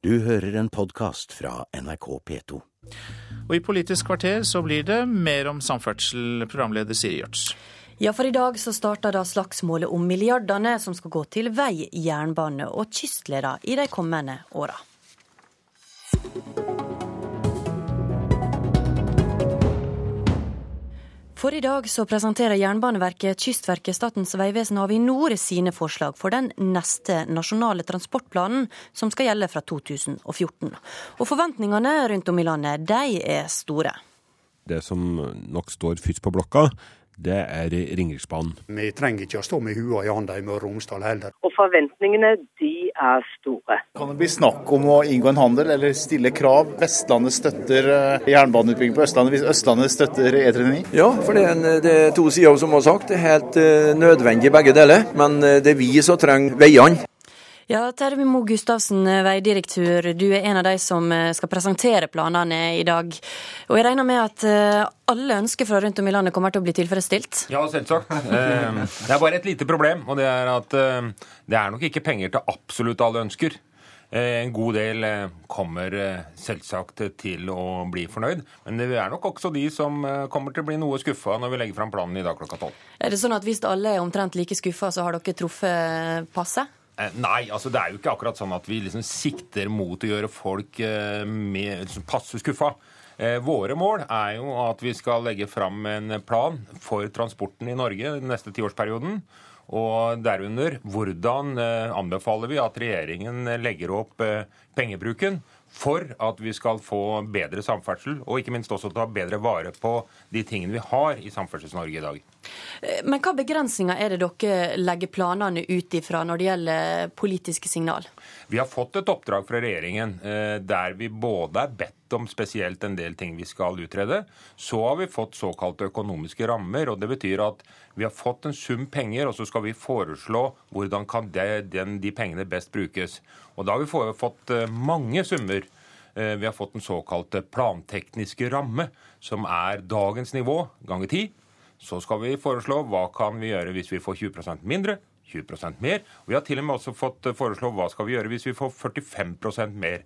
Du hører en podkast fra NRK P2. Og i Politisk kvarter så blir det mer om samferdsel, programleder Siri Gjørts. Ja, for i dag så starter da slagsmålet om milliardene som skal gå til vei, jernbane og kystledere i de kommende åra. For i dag så presenterer Jernbaneverket, Kystverket, Statens vegvesen og Avinor sine forslag for den neste nasjonale transportplanen som skal gjelde fra 2014. Og forventningene rundt om i landet, de er store. Det som nok står først på blokka, det er Ringeriksbanen. Vi trenger ikke å stå med hua i handa i Møre og Romsdal heller. Og forventningene, de er store. Kan det bli snakk om å inngå en handel eller stille krav? Vestlandet støtter eh, jernbaneutbygging på Østlandet hvis Østlandet støtter E39? Ja, for det er, en, det er to sider som har sagt. Det er helt uh, nødvendig begge deler. Men uh, det er vi som trenger veiene. Ja, Terje Moe Gustavsen, veidirektør. Du er en av de som skal presentere planene i dag. Og jeg regner med at alle ønsker fra rundt om i landet kommer til å bli tilfredsstilt? Ja, selvsagt. Det er bare et lite problem, og det er at det er nok ikke penger til absolutt alle ønsker. En god del kommer selvsagt til å bli fornøyd, men det er nok også de som kommer til å bli noe skuffa når vi legger fram planen i dag klokka tolv. Er det sånn at hvis alle er omtrent like skuffa, så har dere truffet passe? Nei, altså det er jo ikke akkurat sånn at vi liksom sikter mot å gjøre folk med, liksom passe skuffa. Våre mål er jo at vi skal legge fram en plan for transporten i Norge den neste tiårsperioden. Og derunder hvordan anbefaler vi at regjeringen legger opp pengebruken for at vi skal få bedre samferdsel, og ikke minst også ta bedre vare på de tingene vi har i Samferdsels-Norge i dag. Men hva begrensninger er det dere legger planene ut ifra når det gjelder politiske signal? Vi har fått et oppdrag fra regjeringen der vi både er bedt om spesielt en del ting vi skal utrede. Så har vi fått såkalte økonomiske rammer, og det betyr at vi har fått en sum penger, og så skal vi foreslå hvordan kan det, den, de pengene best brukes. Og da har vi fått mange summer. Vi har fått den såkalte plantekniske ramme, som er dagens nivå ganger ti. Så skal vi foreslå hva kan vi gjøre hvis vi får 20% mindre, 20 mer. Vi har til og med også fått foreslå hva skal vi gjøre hvis vi får 45% mer.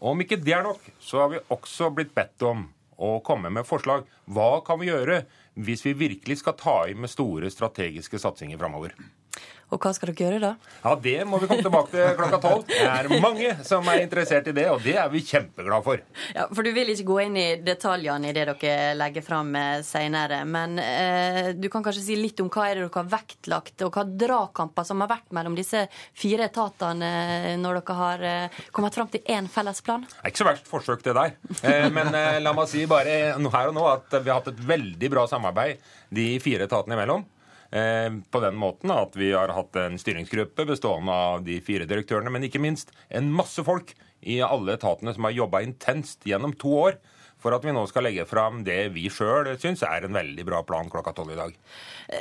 Og om ikke det er nok, så har vi også blitt bedt om å komme med forslag. Hva kan vi gjøre hvis vi virkelig skal ta i med store strategiske satsinger framover? Og hva skal dere gjøre da? Ja, Det må vi komme tilbake til klokka tolv. Det er mange som er interessert i det, og det er vi kjempeglade for. Ja, For du vil ikke gå inn i detaljene i det dere legger fram senere. Men eh, du kan kanskje si litt om hva er det dere har vektlagt, og hva dragkamper som har vært mellom disse fire etatene når dere har eh, kommet fram til én felles plan? Det er ikke så verst forsøk, det der. Eh, men eh, la meg si bare her og nå at vi har hatt et veldig bra samarbeid de fire etatene imellom. På den måten at vi har hatt en styringsgruppe bestående av de fire direktørene, men ikke minst en masse folk i alle etatene som har jobba intenst gjennom to år for at vi nå skal legge fram det vi sjøl syns er en veldig bra plan klokka tolv i dag.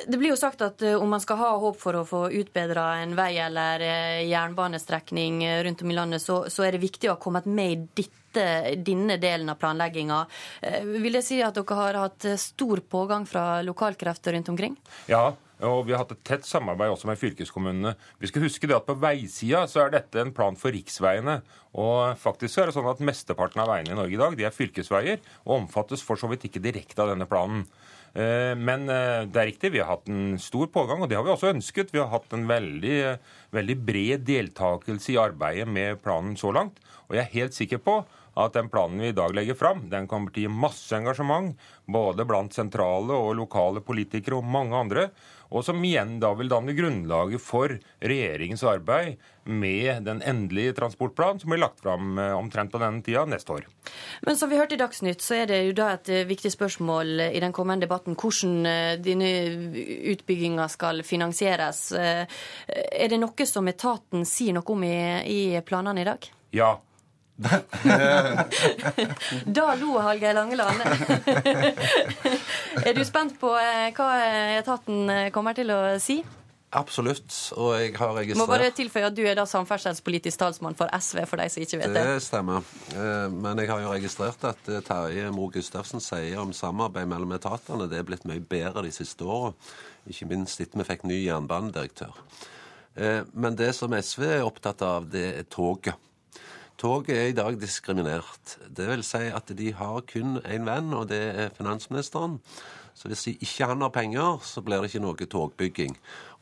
Det blir jo sagt at om man skal ha håp for å få utbedra en vei eller jernbanestrekning rundt om i landet, så, så er det viktig å ha kommet med i ditt denne delen av planlegginga. Vil det si at dere har hatt stor pågang fra lokalkrefter rundt omkring? Ja, og vi har hatt et tett samarbeid også med fylkeskommunene. Vi skal huske det at på veisida så er dette en plan for riksveiene. Og faktisk er det sånn at mesteparten av veiene i Norge i dag de er fylkesveier, og omfattes for så vidt ikke direkte av denne planen. Men det er riktig, vi har hatt en stor pågang, og det har vi også ønsket. Vi har hatt en veldig, veldig bred deltakelse i arbeidet med planen så langt. Og jeg er helt sikker på at den planen vi i dag legger fram, den kommer til å gi masse engasjement, både blant sentrale og lokale politikere og mange andre, og som igjen da vil danne grunnlaget for regjeringens arbeid med den endelige transportplanen som blir lagt fram omtrent på denne tida neste år. Men som vi hørte i Dagsnytt, så er det jo da et viktig spørsmål i den kommende debatten hvordan denne utbygginga skal finansieres. Er det noe som etaten sier noe om i, i planene i dag? Ja. Da lo Hallgeir Langeland. er du spent på hva etaten kommer til å si? Absolutt. Og jeg har registrert Må bare tilføye at du er da samferdselspolitisk talsmann for SV, for de som ikke vet det. Det stemmer. Men jeg har jo registrert at Terje Moe Gustavsen sier om samarbeid mellom etatene det er blitt mye bedre de siste åra. Ikke minst etter vi fikk ny jernbanedirektør. Men det som SV er opptatt av, det er toget. Toget er i dag diskriminert. Det vil si at de har kun én venn, og det er finansministeren. Så hvis ikke han har penger, så blir det ikke noe togbygging.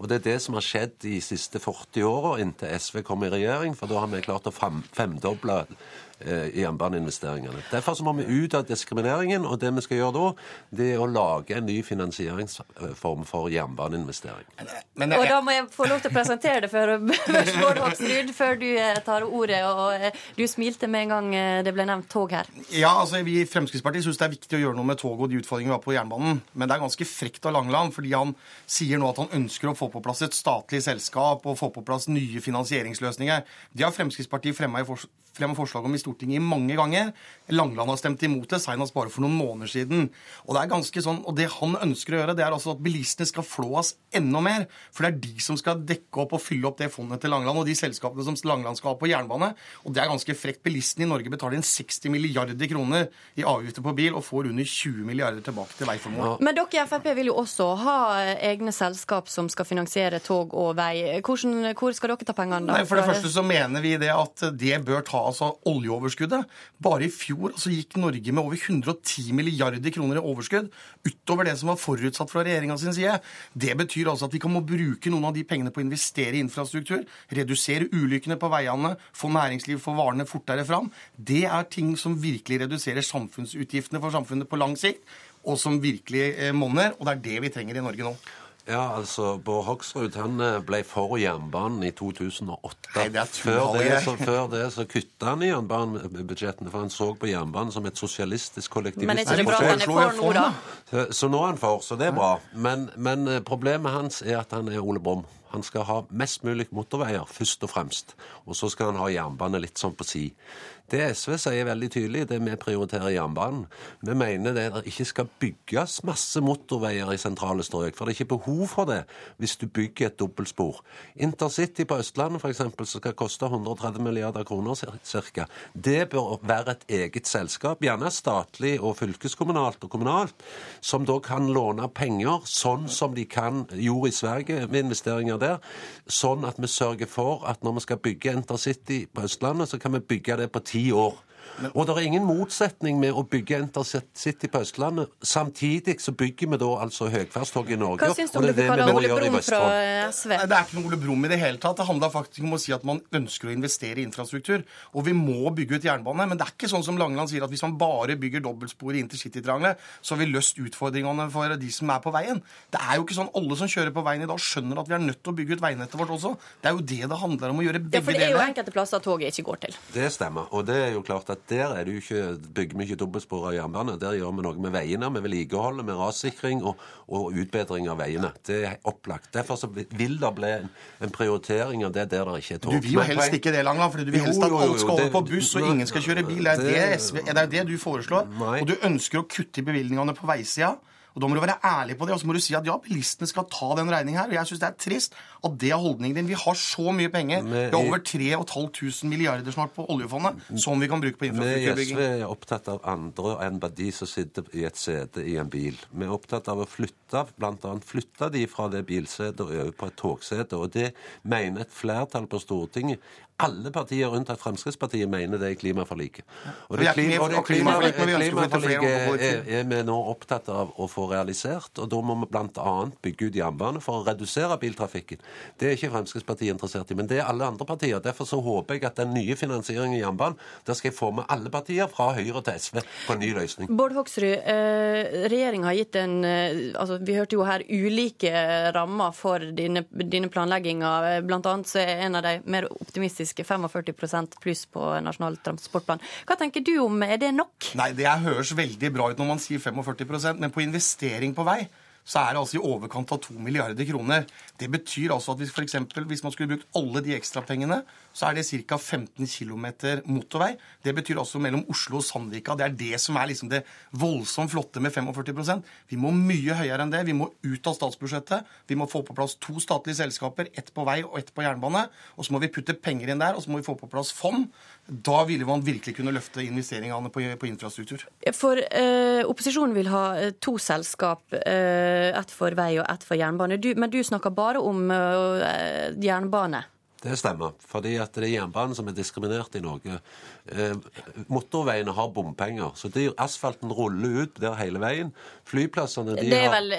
Og det er det som har skjedd de siste 40 åra inntil SV kom i regjering, for da har vi klart å fem, femdoble eh, jernbaneinvesteringene. Derfor så må vi ut av diskrimineringen, og det vi skal gjøre da, det er å lage en ny finansieringsform for jernbaneinvestering. Men, og da må jeg få lov til å presentere det for Bård Hoksrud, før du eh, tar ordet. Og eh, du smilte med en gang det ble nevnt tog her. Ja, altså vi i Fremskrittspartiet syns det er viktig å gjøre noe med toget og de utfordringene vi har på jernbanen. Men det er ganske frekt av Langeland, fordi han sier nå at han ønsker å få på plass et statlig selskap og få på plass nye finansieringsløsninger. Det har Fremskrittspartiet fremma forslag om i Stortinget mange ganger. Langland har stemt imot det, senest bare for noen måneder siden. Og det er ganske sånn, og det han ønsker å gjøre, det er altså at bilistene skal flås enda mer. For det er de som skal dekke opp og fylle opp det fondet til Langland, og de selskapene som Langland skal ha på jernbane. Og det er ganske frekt. Bilistene i Norge betaler inn 60 milliarder kroner i avgifter på bil og får under 20 milliarder tilbake til veiformål. Men dere i Frp vil jo også ha egne selskap som skal finansiere tog og vei. Hvordan, hvor skal dere ta pengene da? Nei, For det første så mener vi det at det bør ta altså oljeoverskuddet. Bare i fjor altså, gikk Norge med over 110 milliarder kroner i overskudd utover det som var forutsatt fra regjeringa sin side. Det betyr altså at vi kan må bruke noen av de pengene på å investere i infrastruktur, redusere ulykkene på veiene, få næringsliv, for varene fortere fram. Det er ting som virkelig reduserer samfunnsutgiftene for samfunnet på lang sikt og som virkelig eh, monner. Og det er det vi trenger i Norge nå. Ja, altså, Bård Hoksrud han eh, ble for jernbanen i 2008. Nei, det er før, det, så, før det så kutta han i jernbanebudsjettene, for han så på jernbanen som et sosialistisk kollektivistisk Men ikke det bra at han er for nå, da? Så, så nå er han for, så det er bra. Men, men eh, problemet hans er at han er Ole Brumm. Han skal ha mest mulig motorveier, først og fremst. Og så skal han ha jernbane litt sånn på si. Det SV sier veldig tydelig, det vi prioriterer jernbanen. Vi mener det ikke skal bygges masse motorveier i sentrale strøk, for det er ikke behov for det hvis du bygger et dobbeltspor. Intercity på Østlandet f.eks., som skal koste 130 milliarder kroner ca., det bør være et eget selskap, gjerne statlig og fylkeskommunalt og kommunalt, som da kan låne penger sånn som de kan gjorde i Sverige med investeringer der, sånn at vi sørger for at når vi skal bygge Intercity på Østlandet, så kan vi bygge det på ti år. Og det er ingen motsetning med å bygge Intercity på Østlandet. Samtidig så bygger vi da altså høyferdstog i Norge. Hva syns du om det vi kaller Ole Brumm fra SV? Nei, det er ikke noe Ole Brumm i det hele tatt. Det handler faktisk om å si at man ønsker å investere i infrastruktur. Og vi må bygge ut jernbane. Men det er ikke sånn som Langeland sier, at hvis man bare bygger dobbeltspor i intercitytriangelet, så har vi løst utfordringene for de som er på veien. Det er jo ikke sånn alle som kjører på veien i dag, skjønner at vi er nødt til å bygge ut veinettet vårt også. Det er jo det det handler om å gjøre begge deler. Ja, for det er jo enkelte plasser toget ikke går til. Det stemmer. Og det er jo klart at der er det jo ikke, bygger vi ikke dobbeltspor av jernbane. Der gjør vi noe med veiene, med vedlikeholdet, med rassikring og, og, utbedring av veiene. Det er opplagt. Derfor så vil det bli en, en prioritering av det der det ikke er tog. Du vil jo helst ikke det, Langland, for du vil helst at alt skal over på buss og ingen skal kjøre bil. Det er det, SV, det, er det du foreslår. Nei. Og du ønsker å kutte i bevilgningene på veisida. Og Da må du være ærlig på det, og så må du si at ja, bilistene skal ta den regningen her. Og jeg syns det er trist at det er holdningen din. Vi har så mye penger. Vi har over 3500 milliarder snart på oljefondet som vi kan bruke på infrastrukturbygging. Vi i SV er opptatt av andre enn bare de som sitter i et sete i en bil. Vi er opptatt av å flytte, bl.a. flytte de fra det bilsetet og over på et togsete. Og det mener et flertall på Stortinget alle partier unntatt Fremskrittspartiet mener det i klimaforliket. Og det, klima, og det klimaforliket er, er vi nå opptatt av å få realisert. Og da må vi bl.a. bygge ut jernbane for å redusere biltrafikken. Det er ikke Fremskrittspartiet interessert i, men det er alle andre partier. Derfor så håper jeg at den nye finansieringen i jernbanen, der skal jeg få med alle partier, fra Høyre til SV, på en ny løsning. Bård Hoksrud, eh, regjeringa har gitt en altså Vi hørte jo her ulike rammer for dine, dine planlegginger. Blant annet så er en av de mer optimistiske 45% pluss på Nasjonal transportplan. Hva tenker du om, er det nok? Nei, Det høres veldig bra ut når man sier 45% men på investering på vei så er det altså i overkant av 2 milliarder kroner. Det betyr altså at hvis, for eksempel, hvis man skulle brukt alle de ekstrapengene, så er det ca. 15 km motorvei. Det betyr altså mellom Oslo og Sandvika. Det er det som er liksom det voldsomt flotte med 45% Vi må mye høyere enn det. Vi må ut av statsbudsjettet. Vi må få på plass to statlige selskaper, ett på vei og ett på jernbane. Og så må vi putte penger inn der, og så må vi få på plass fond. Da ville man virkelig kunne løfte investeringene på, infrastruktur. For eh, opposisjonen vil ha to selskap. Eh, ett for vei og ett for jernbane. Du, men du snakker bare om uh, jernbane. Det stemmer. Fordi at det er jernbanen som er diskriminert i Norge. Eh, motorveiene har bompenger. Så de, asfalten ruller ut der hele veien. Flyplassene de det, er har vel,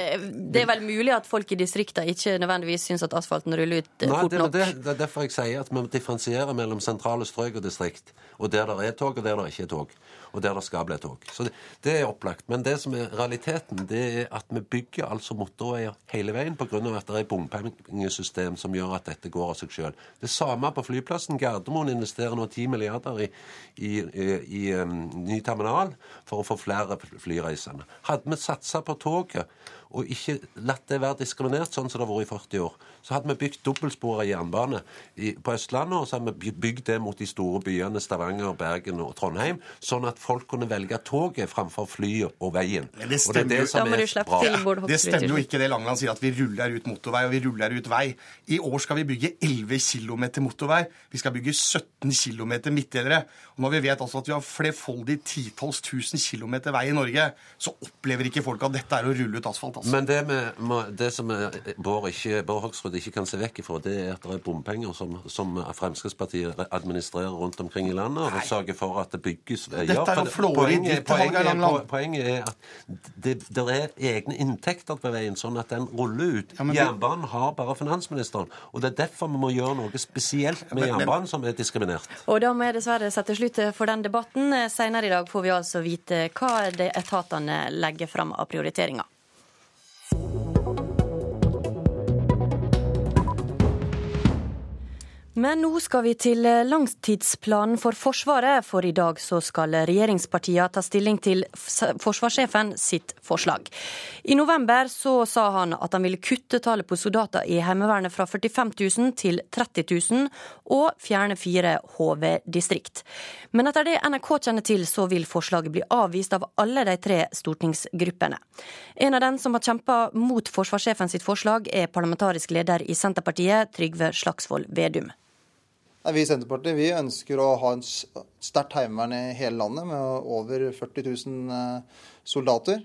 det er vel mulig at folk i distriktene ikke nødvendigvis syns at asfalten ruller ut eh, Nei, fort det, nok. det, det er derfor jeg sier at vi må differensiere mellom sentrale strøk og distrikt. Og der det er tog, og der det ikke er tog. Og der det skal bli tog. Så det, det er opplagt. Men det som er realiteten, det er at vi bygger altså motorveier hele veien pga. at det er bompengesystem som gjør at dette går av seg sjøl. Det samme på flyplassen. Gardermoen investerer nå 10 milliarder i, i, i, i um, ny terminal for å få flere flyreisende. Hadde vi satsa på toget og ikke latt det være diskriminert sånn som det har vært i 40 år, så hadde vi bygd dobbeltspora jernbane i, på Østlandet, og så hadde vi bygd det mot de store byene Stavanger, Bergen og Trondheim, sånn at folk kunne velge toget framfor flyet og veien. Men det og det er det som er bra. Det stemmer jo ikke det Langeland sier, at vi ruller ut motorvei og vi ruller ut vei. I år skal vi bygge 11 km motorvei. Vi skal bygge 17 km midtdelere. Og når vi vet altså at vi har flerfoldig titalls tusen kilometer vei i Norge, så opplever ikke folk at dette er å rulle ut asfalt. Altså. Men det, med, det som Bård, ikke, Bård Hoksrud ikke kan se vekk ifra, det er at det er bompenger som, som Fremskrittspartiet administrerer rundt omkring i landet, og sørger for at det bygges veier. Dette er jo flåeri poenget, poenget, poenget er at det, det er egne inntekter på veien, sånn at den ruller ut. Ja, men- Jernbanen har bare finansministeren, og det er derfor vi må gjøre noe spesielt med Men- men- jernbanen, som er diskriminert. Og da må jeg dessverre sette slutt for den debatten. Senere i dag får vi altså vite hva de etatene legger fram av prioriteringer. Men nå skal vi til langtidsplanen for Forsvaret, for i dag så skal regjeringspartiene ta stilling til forsvarssjefen sitt forslag. I november så sa han at han ville kutte tallet på soldater i Heimevernet fra 45 000 til 30 000, og fjerne fire HV-distrikt. Men etter det NRK kjenner til, så vil forslaget bli avvist av alle de tre stortingsgruppene. En av dem som har kjempa mot forsvarssjefen sitt forslag, er parlamentarisk leder i Senterpartiet, Trygve Slagsvold Vedum. Nei, Vi i Senterpartiet vi ønsker å ha en sterkt heimevern i hele landet, med over 40 000 eh, soldater.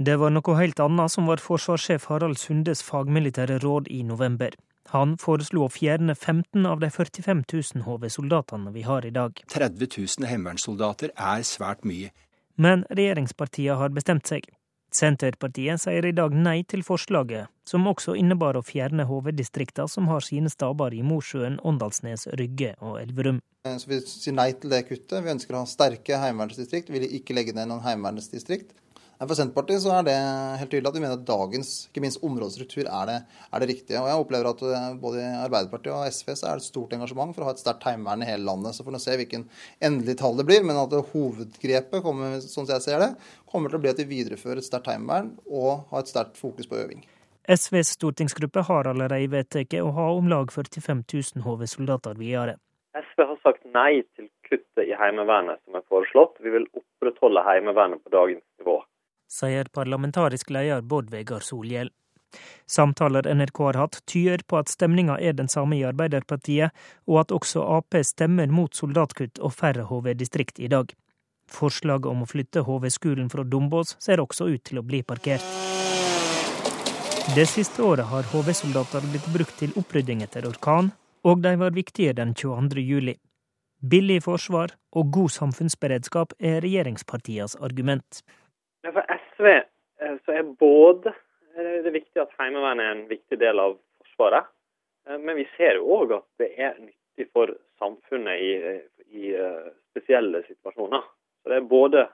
Det var noe helt annet som var forsvarssjef Harald Sundes fagmilitære råd i november. Han foreslo å fjerne 15 av de 45 000 HV-soldatene vi har i dag. 30 000 heimevernssoldater er svært mye. Men regjeringspartiene har bestemt seg. Senterpartiet sier i dag nei til forslaget, som også innebar å fjerne HV-distrikta som har sine staber i Mosjøen, Åndalsnes, Rygge og Elverum. Eh, Så vi sier nei til det kuttet. Vi ønsker å ha sterke heimevernsdistrikt. Vi vil ikke legge ned noen heimevernsdistrikt. For Senterpartiet så er det helt tydelig at vi mener at dagens ikke minst områdestruktur er det, er det riktige. Og jeg opplever at eh, både i Arbeiderpartiet og SV så er det et stort engasjement for å ha et sterkt heimevern i hele landet. Så får vi se hvilken endelig tall det blir. Men at hovedgrepet, kommer, sånn som jeg ser det, kommer til å bli at vi viderefører et sterkt heimevern og har et sterkt fokus på øving. SVs stortingsgruppe har allerede vedtatt å ha om lag 45 000 HV-soldater videre. SV har sagt nei til kuttet i Heimevernet som er foreslått. Vi vil opprettholde Heimevernet på dagens nivå. Sier parlamentarisk leder Bård Vegar Solhjell. Samtaler NRK har hatt, tyder på at stemninga er den samme i Arbeiderpartiet, og at også Ap stemmer mot soldatkutt og færre HV-distrikt i dag. Forslaget om å flytte HV-skolen fra Dombås ser også ut til å bli parkert. Det siste året har HV-soldater blitt brukt til opprydding etter orkan, og de var viktige den 22. juli. Billig forsvar og god samfunnsberedskap er regjeringspartienes argument. Men For SV eh, så er både det er viktig at Heimevernet er en viktig del av Forsvaret, eh, men vi ser jo òg at det er nyttig for samfunnet i, i eh, spesielle situasjoner. Så det er både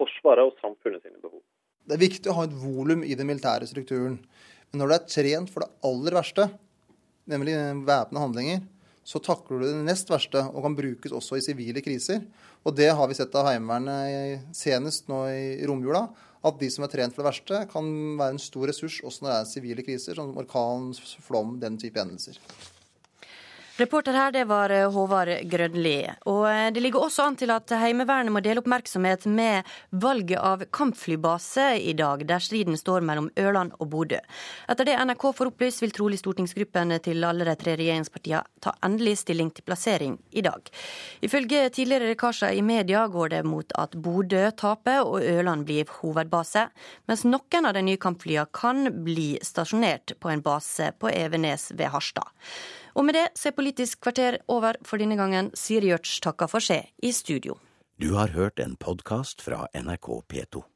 Forsvaret og samfunnet sine behov. Det er viktig å ha et volum i den militære strukturen. Men når du er trent for det aller verste, nemlig væpnede handlinger, så takler du det nest verste og kan brukes også i sivile kriser. Og det har vi sett av Heimevernet senest nå i romjula. At de som er trent for det verste, kan være en stor ressurs også når det er sivile kriser, som orkan, flom, den type hendelser. Reporter her, det var eh, Håvard Grønli. Og eh, det ligger også an til at Heimevernet må dele oppmerksomhet med valget av kampflybase i dag, der striden står mellom Ørland og Bodø. Etter det NRK får opplyst, vil trolig stortingsgruppen til alle de tre regjeringspartiene ta endelig stilling til plassering i dag. Ifølge tidligere lekkasjer i media går det mot at Bodø taper og Ørland blir hovedbase, mens noen av de nye kampflyene kan bli stasjonert på en base på Evenes ved Harstad. Og med det så er Politisk kvarter over for denne gangen. Siri Gjørts takker for seg i studio. Du har hørt en podkast fra NRK P2.